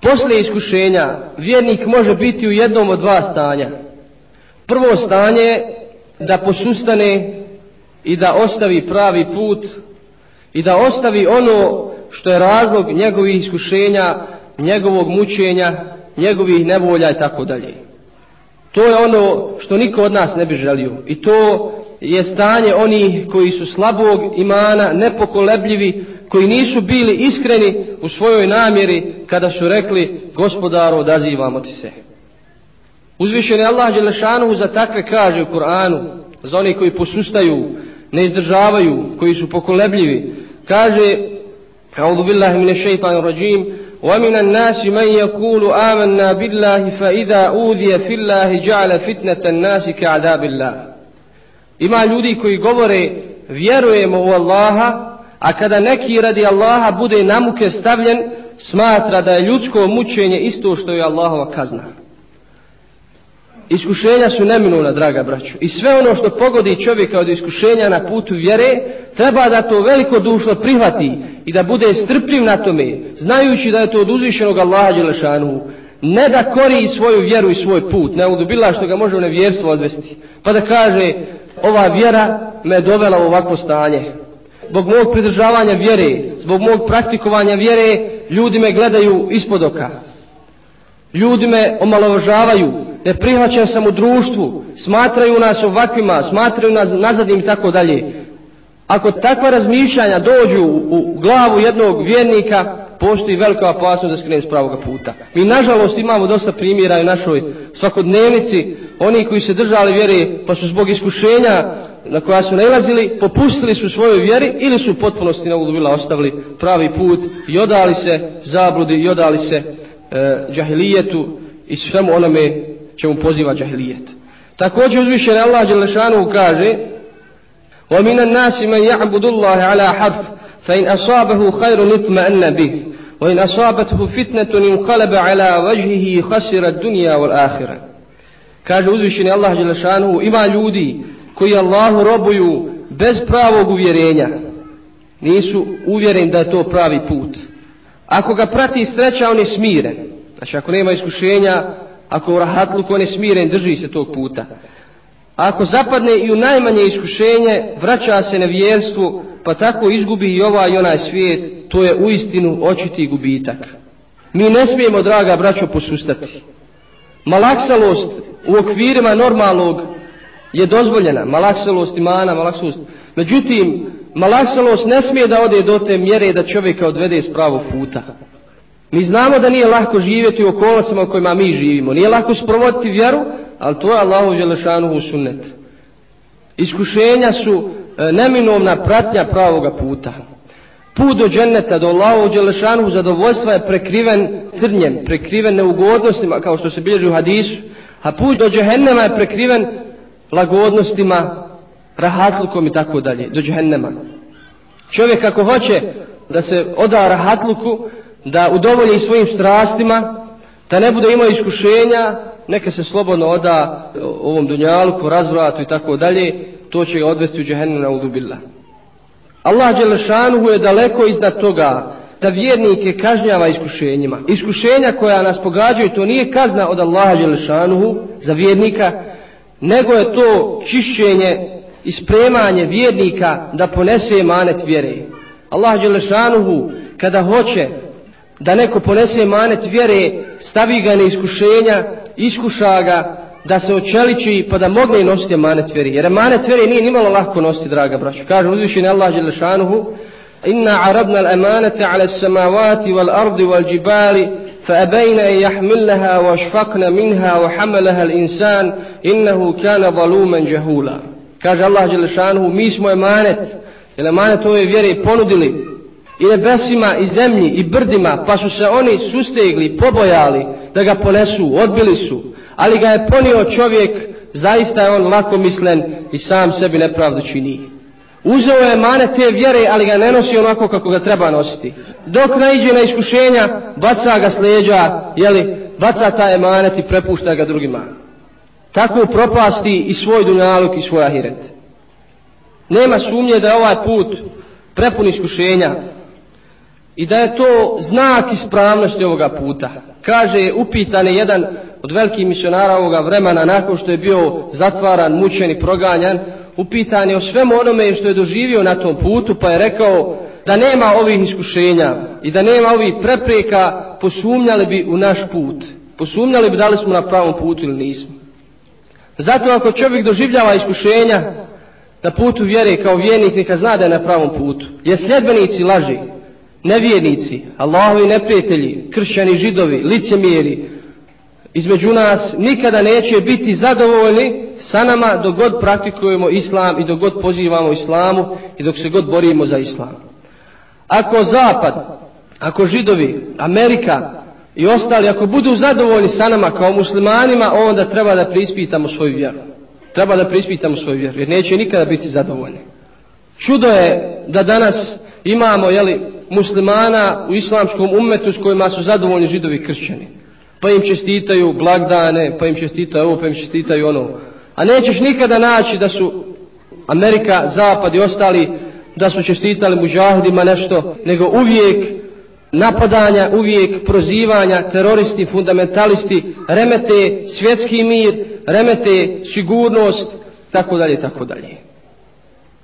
Poslije iskušenja vjernik može biti u jednom od dva stanja. Prvo stanje je da posustane i da ostavi pravi put i da ostavi ono što je razlog njegovih iskušenja, njegovog mučenja, njegovih nevolja i tako dalje. To je ono što niko od nas ne bi želio. I to je stanje onih koji su slabog imana, nepokolebljivi, koji nisu bili iskreni u svojoj namjeri kada su rekli gospodaru odazivamo ti se. Uzvišen je Allah Đelešanu za takve kaže u Kur'anu, za oni koji posustaju, ne izdržavaju, koji su pokolebljivi, kaže أعوذ بالله من الشيطان الرجيم ومن الناس من يقول آمنا بالله فإذا أوذي في الله جعل فتنة الناس كعذاب الله Ima ljudi koji govore vjerujemo u Allaha, a kada neki radi Allaha bude namuke stavljen, smatra da je ljudsko mučenje isto što je Allahova kazna. Iskušenja su neminuna, draga braću. I sve ono što pogodi čovjeka od iskušenja na putu vjere, treba da to veliko dušno prihvati i da bude strpljiv na tome, znajući da je to od uzvišenog Allaha Đelešanu. Ne da kori svoju vjeru i svoj put, ne udubila što ga može u nevjerstvo odvesti. Pa da kaže, ova vjera me dovela u ovakvo stanje. Zbog mog pridržavanja vjere, zbog mog praktikovanja vjere, ljudi me gledaju ispod oka. Ljudi me omalovažavaju, ne prihvaćam sam u društvu, smatraju nas ovakvima, smatraju nas nazadnim i tako dalje. Ako takva razmišljanja dođu u glavu jednog vjernika, postoji velika opasnost da skrene s pravoga puta. Mi nažalost imamo dosta primjera u našoj svakodnevnici, oni koji se držali vjere pa su zbog iskušenja na koja su nailazili, popustili su svojoj vjeri ili su u potpunosti na ulubila ostavili pravi put i odali se zabludi i odali se e, džahilijetu i svemu onome čemu poziva džahilijet. Također uzvišen Allah Đelešanu kaže وَمِنَ النَّاسِ مَنْ يَعْبُدُ اللَّهِ عَلَى حَرْفٍ فَإِنْ أَصَابَهُ خَيْرٌ اطْمَأَنَّ بِهِ وَإِنْ أَصَابَتْهُ فِتْنَةٌ انقلب على وجهه خسر الدنيا والآخرة kaže uzvišeni Allah Đelešanu ima ljudi koji Allahu robuju bez pravog uvjerenja nisu uvjeren da je to pravi put. Ako ga prati sreća on je smiren. Znači ako nema iskušenja ako u rahatluku on je smiren drži se tog puta. Ako zapadne i u najmanje iskušenje vraća se na vjerstvu pa tako izgubi i ovaj i onaj svijet to je uistinu očiti gubitak. Mi ne smijemo draga braćo posustati. Malaksalost u okvirima normalnog je dozvoljena malaksalost imana, malaksalost međutim malaksalost ne smije da ode do te mjere da čovjeka odvede iz pravog puta. Mi znamo da nije lako živjeti u okolnostima u kojima mi živimo. Nije lako sprovoditi vjeru ali to je Allahu Želešanu u sunnet. Iskušenja su e, neminovna pratnja pravoga puta. Put do dženeta, do Allahu Đelešanu zadovoljstva je prekriven trnjem, prekriven neugodnostima, kao što se bilježi u hadisu, a put do džehennema je prekriven lagodnostima, rahatlukom i tako dalje, do džehennema. Čovjek ako hoće da se oda rahatluku, da udovolji svojim strastima, da ne bude imao iskušenja, neka se slobodno oda e, ovom dunjalku, razvratu i tako dalje, to će ga odvesti u džehennem na udubila. Allah Đelešanuhu je daleko iznad toga da vjernike kažnjava iskušenjima. Iskušenja koja nas pogađaju, to nije kazna od Allaha Đelešanuhu za vjernika, nego je to čišćenje i spremanje vjernika da ponese manet vjere. Allah Đelešanuhu kada hoće da neko ponese manet vjere, stavi ga na iskušenja, iskuša ga, da se očeliči pa da mogne nositi emanet vjere. Jer emanet vjere nije nimalo lahko nositi, draga braću. Kaže uzvišen Allah Đelešanuhu, Inna aradna al-amanata ala samavati wal ardi wal džibali, فأبين أن يحملها واشفقن منها وحملها الإنسان إنه كان ظلوما جهولا kaže Allah Đelešanuhu mi smo emanet jer emanet ove vjere ponudili i nebesima i zemlji i brdima pa su se oni sustegli, pobojali da ga ponesu, odbili su ali ga je ponio čovjek, zaista je on lako mislen i sam sebi nepravdu čini. Uzeo je mane te vjere, ali ga ne nosi onako kako ga treba nositi. Dok naiđe na iskušenja, baca ga sleđa, jeli, baca ta emanet i prepušta ga drugima. Tako propasti i svoj dunjaluk i svoj ahiret. Nema sumnje da je ovaj put prepun iskušenja. i da je to znak ispravnosti ovoga puta. Kaže, upitan je jedan od velikih misionara ovoga vremena nakon što je bio zatvaran, mučen i proganjan, upitan je o svemu onome što je doživio na tom putu, pa je rekao da nema ovih iskušenja i da nema ovih prepreka, posumnjali bi u naš put. Posumnjali bi da li smo na pravom putu ili nismo. Zato ako čovjek doživljava iskušenja na putu vjere kao vjernik, neka zna da je na pravom putu. Jer sljedbenici laži, nevjernici, Allahovi neprijatelji, kršćani, židovi, licemjeri, između nas nikada neće biti zadovoljni sa nama dok god praktikujemo islam i dok god pozivamo islamu i dok se god borimo za islam. Ako zapad, ako židovi, Amerika i ostali, ako budu zadovoljni sa nama kao muslimanima, onda treba da prispitamo svoju vjeru. Treba da prispitamo svoju vjeru, jer neće nikada biti zadovoljni. Čudo je da danas imamo jeli, muslimana u islamskom umetu s kojima su zadovoljni židovi kršćani. Pa im čestitaju blagdane, pa im čestitaju ovo, pa im čestitaju ono. A nećeš nikada naći da su Amerika, Zapad i ostali da su čestitali mužahidima nešto, nego uvijek napadanja, uvijek prozivanja, teroristi, fundamentalisti, remete svjetski mir, remete sigurnost, tako dalje, tako dalje.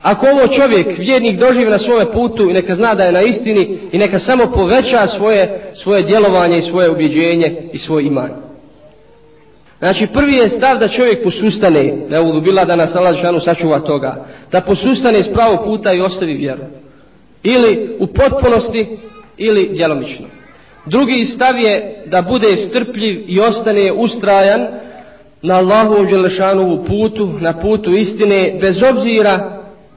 Ako ovo čovjek, vjernik, doživi na svome putu i neka zna da je na istini i neka samo poveća svoje, svoje djelovanje i svoje ubjeđenje i svoj iman. Znači prvi je stav da čovjek posustane, da je bila da nas Allah Žešanu sačuva toga, da posustane s pravog puta i ostavi vjeru. Ili u potpunosti, ili djelomično. Drugi stav je da bude strpljiv i ostane ustrajan na Allahovu Đelešanovu putu, na putu istine, bez obzira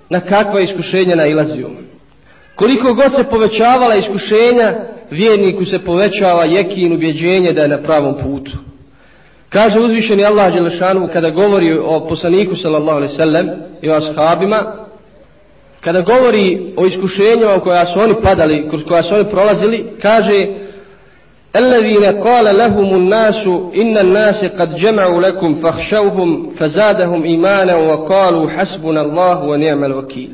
na kakva iskušenja nailazio. Koliko god se povećavala iskušenja, vjerniku se povećava jekin ubjeđenje da je na pravom putu. Kaže uzvišeni Allah Đelešanu kada govori o poslaniku sallallahu alaihi sallam i o ashabima, kada govori o iskušenjima u koja su oni padali, kroz koja su oni prolazili, kaže الذين قال لهم الناس إن الناس قد جمعوا لكم فاخشوهم فزادهم إيمانا وقالوا حسبنا الله ونعم الوكيل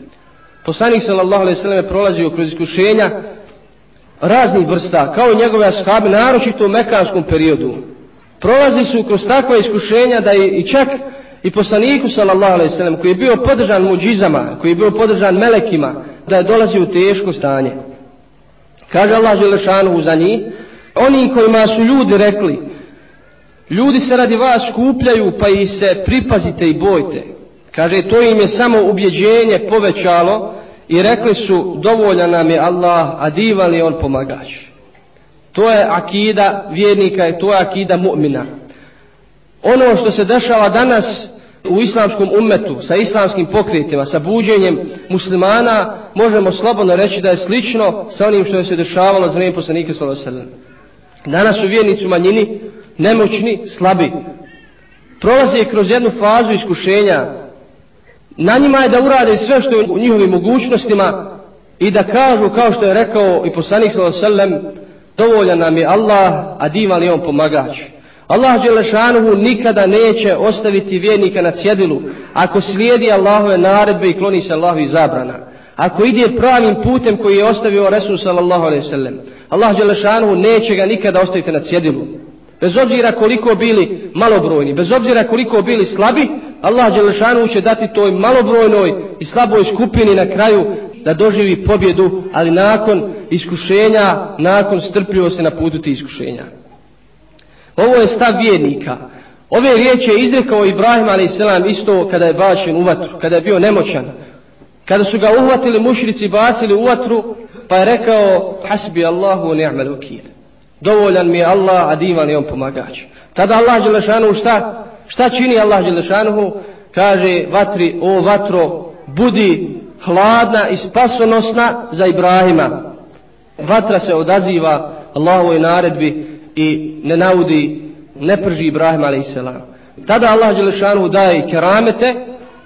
Poslanik sallallahu alejhi ve sellem prolazio kroz iskušenja raznih vrsta, kao i njegove ashabi, naročito u mekanskom periodu. Prolazi su kroz takva iskušenja da je i čak i poslaniku sallallahu alejhi ve sellem koji je bio podržan muđizama, koji je bio podržan melekima, da je dolazio u teško stanje. Kaže Allah dželle za njih: Oni kojima su ljudi rekli, ljudi se radi vas skupljaju pa i se pripazite i bojte. Kaže, to im je samo ubjeđenje povećalo i rekli su, dovoljan nam je Allah, a divan je on pomagač. To je akida vjernika i to je akida mu'mina. Ono što se dešava danas u islamskom umetu, sa islamskim pokretima, sa buđenjem muslimana, možemo slobodno reći da je slično sa onim što je se dešavalo za vrijeme poslanike sallallahu alejhi ve sellem. Danas su vjernici u manjini, nemoćni, slabi. Prolaze kroz jednu fazu iskušenja. Na njima je da urade sve što je u njihovim mogućnostima i da kažu, kao što je rekao i poslanik s.a.v. dovoljan nam je Allah, a divan je on pomagač. Allah Đelešanuhu nikada neće ostaviti vjernika na cjedilu ako slijedi Allahove naredbe i kloni se Allahovi zabrana. Ako ide pravim putem koji je ostavio Resul sallallahu alaihi sallam. Allah Đelešanu neće ga nikada ostaviti na cjedilu. Bez obzira koliko bili malobrojni, bez obzira koliko bili slabi, Allah Đelešanu će dati toj malobrojnoj i slaboj skupini na kraju da doživi pobjedu, ali nakon iskušenja, nakon strpljivosti na putu ti iskušenja. Ovo je stav vjernika. Ove riječi je izrekao Ibrahim a.s. isto kada je bačen u vatru, kada je bio nemoćan. Kada su ga uhvatili mušrici i bacili u vatru, pa je rekao hasbi Allahu ni'mal vakil. Dovoljan mi je Allah, a divan je on pomagač. Tada Allah Đelešanu šta? Šta čini Allah Đelešanu? Kaže vatri, o vatro, budi hladna i spasonosna za Ibrahima. Vatra se odaziva Allahovoj naredbi i ne naudi, ne prži Ibrahima a.s. Tada Allah Đelešanu daje keramete,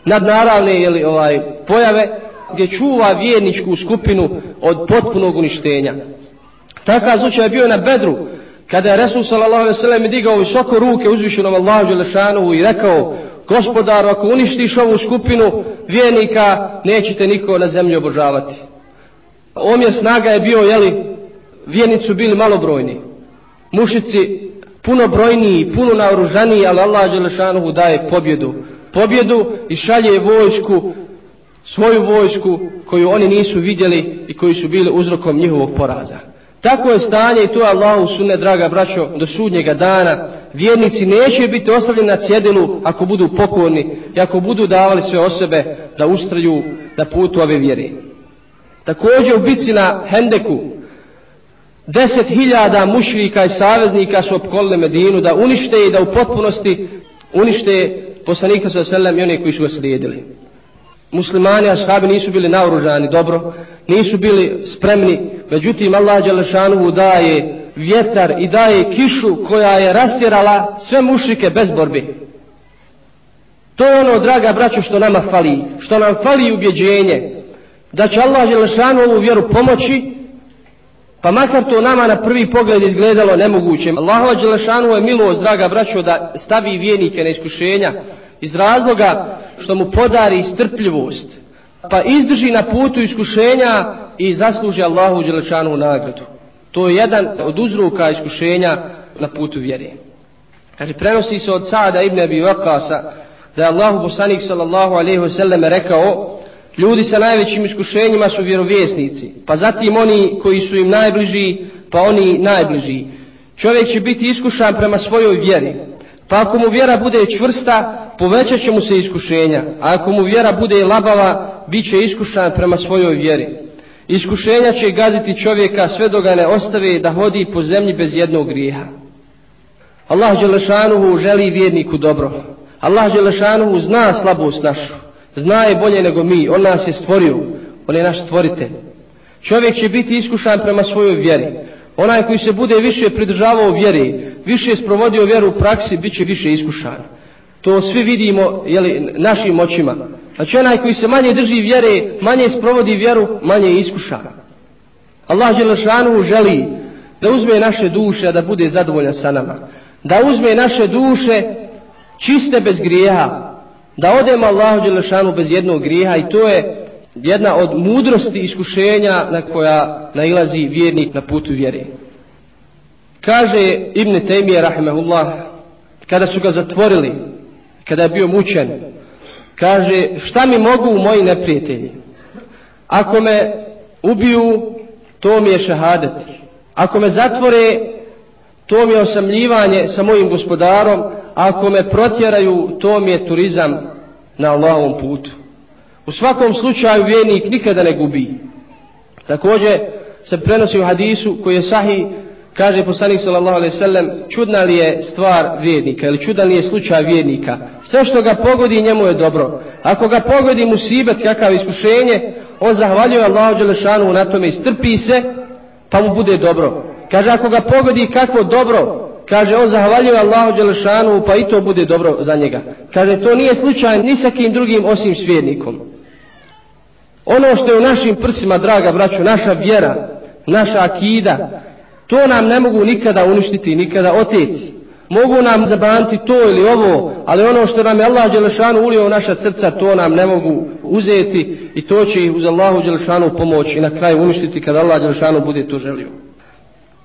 nadnaravne jeli, ovaj, pojave, gdje čuva vjerničku skupinu od potpunog uništenja. Takav slučaj je bio na Bedru, kada je Resul sallallahu alaihi sallam digao visoko ruke uzvišenom Allahu Đelešanovu i rekao, gospodaru, ako uništiš ovu skupinu vjernika, nećete niko na zemlji obožavati. Omjer snaga je bio, jeli, vjernici su bili malobrojni. Mušici puno brojniji, puno naoružaniji, ali Allah Đelešanuhu daje pobjedu. Pobjedu i šalje vojsku, svoju vojsku koju oni nisu vidjeli i koji su bili uzrokom njihovog poraza. Tako je stanje i to je Allahu sunne, draga braćo, do sudnjega dana. Vjernici neće biti ostavljeni na cjedilu ako budu pokorni i ako budu davali sve osobe da ustraju na putu ove vjere. Također u bici na Hendeku deset hiljada mušrika i saveznika su opkolili Medinu da unište i da u potpunosti unište poslanika sa selem i one koji su ga slijedili. Muslimani, ashabi nisu bili naoružani dobro, nisu bili spremni, međutim Allah Đelešanovu daje vjetar i daje kišu koja je rastjerala sve mušrike bez borbi. To je ono, draga braćo, što nama fali, što nam fali ubjeđenje, da će Allah Đelešanu ovu vjeru pomoći, pa makar to nama na prvi pogled izgledalo nemoguće. Allah Đelešanu je milost, draga braćo, da stavi vjenike na iskušenja iz razloga što mu podari strpljivost, pa izdrži na putu iskušenja i zasluži Allahu Đelešanu nagradu. To je jedan od uzroka iskušenja na putu vjere. Kaže, prenosi se od Saada ibn Abi Vakasa, da je Allahu poslanik sallallahu alaihi wasallam rekao, Ljudi sa najvećim iskušenjima su vjerovjesnici, pa zatim oni koji su im najbliži, pa oni najbliži. Čovjek će biti iskušan prema svojoj vjeri, pa ako mu vjera bude čvrsta, povećat će mu se iskušenja, a ako mu vjera bude labava, bit će iskušan prema svojoj vjeri. Iskušenja će gaziti čovjeka sve do ga ne ostave da hodi po zemlji bez jednog grijeha. Allah Đelešanuhu želi vjerniku dobro. Allah Đelešanuhu zna slabost našu zna je bolje nego mi, on nas je stvorio, on je naš stvoritelj. Čovjek će biti iskušan prema svojoj vjeri. Onaj koji se bude više pridržavao vjeri, više sprovodio vjeru u praksi, bit će više iskušan. To svi vidimo jeli, našim očima. Znači onaj koji se manje drži vjere, manje sprovodi vjeru, manje je iskušan. Allah Đelešanu želi da uzme naše duše, da bude zadovoljan sa nama. Da uzme naše duše čiste bez grijeha, da odemo Allahu Đelešanu bez jednog grijeha i to je jedna od mudrosti iskušenja na koja nailazi vjernik na putu vjere. Kaže Ibn Taymije rahimahullah kada su ga zatvorili, kada je bio mučen, kaže šta mi mogu moji neprijatelji? Ako me ubiju, to mi je šahadet. Ako me zatvore, to mi je osamljivanje sa mojim gospodarom, ako me protjeraju, to mi je turizam na Allahovom putu. U svakom slučaju vjernik nikada ne gubi. Također se prenosi u hadisu koji je sahih kaže poslanik sallallahu alejhi ve sellem, čudna li je stvar vjernika ili čudan li je slučaj vjernika. Sve što ga pogodi njemu je dobro. Ako ga pogodi musibet, kakav iskušenje, on zahvaljuje Allahu dželešanu na tome i strpi se, pa mu bude dobro. Kaže, ako ga pogodi kakvo dobro, Kaže, on zahvaljuje Allahu dželešanu, pa i to bude dobro za njega. Kaže, to nije slučaj ni sa kim drugim osim s vjernikom. Ono što je u našim prsima, draga braćo, naša vjera, naša akida, to nam ne mogu nikada uništiti, nikada oteti. Mogu nam zabraniti to ili ovo, ali ono što nam je Allah Đelešanu ulio u naša srca, to nam ne mogu uzeti i to će ih uz Allahu Đelešanu pomoći i na kraju uništiti kada Allah Đelešanu bude to želio.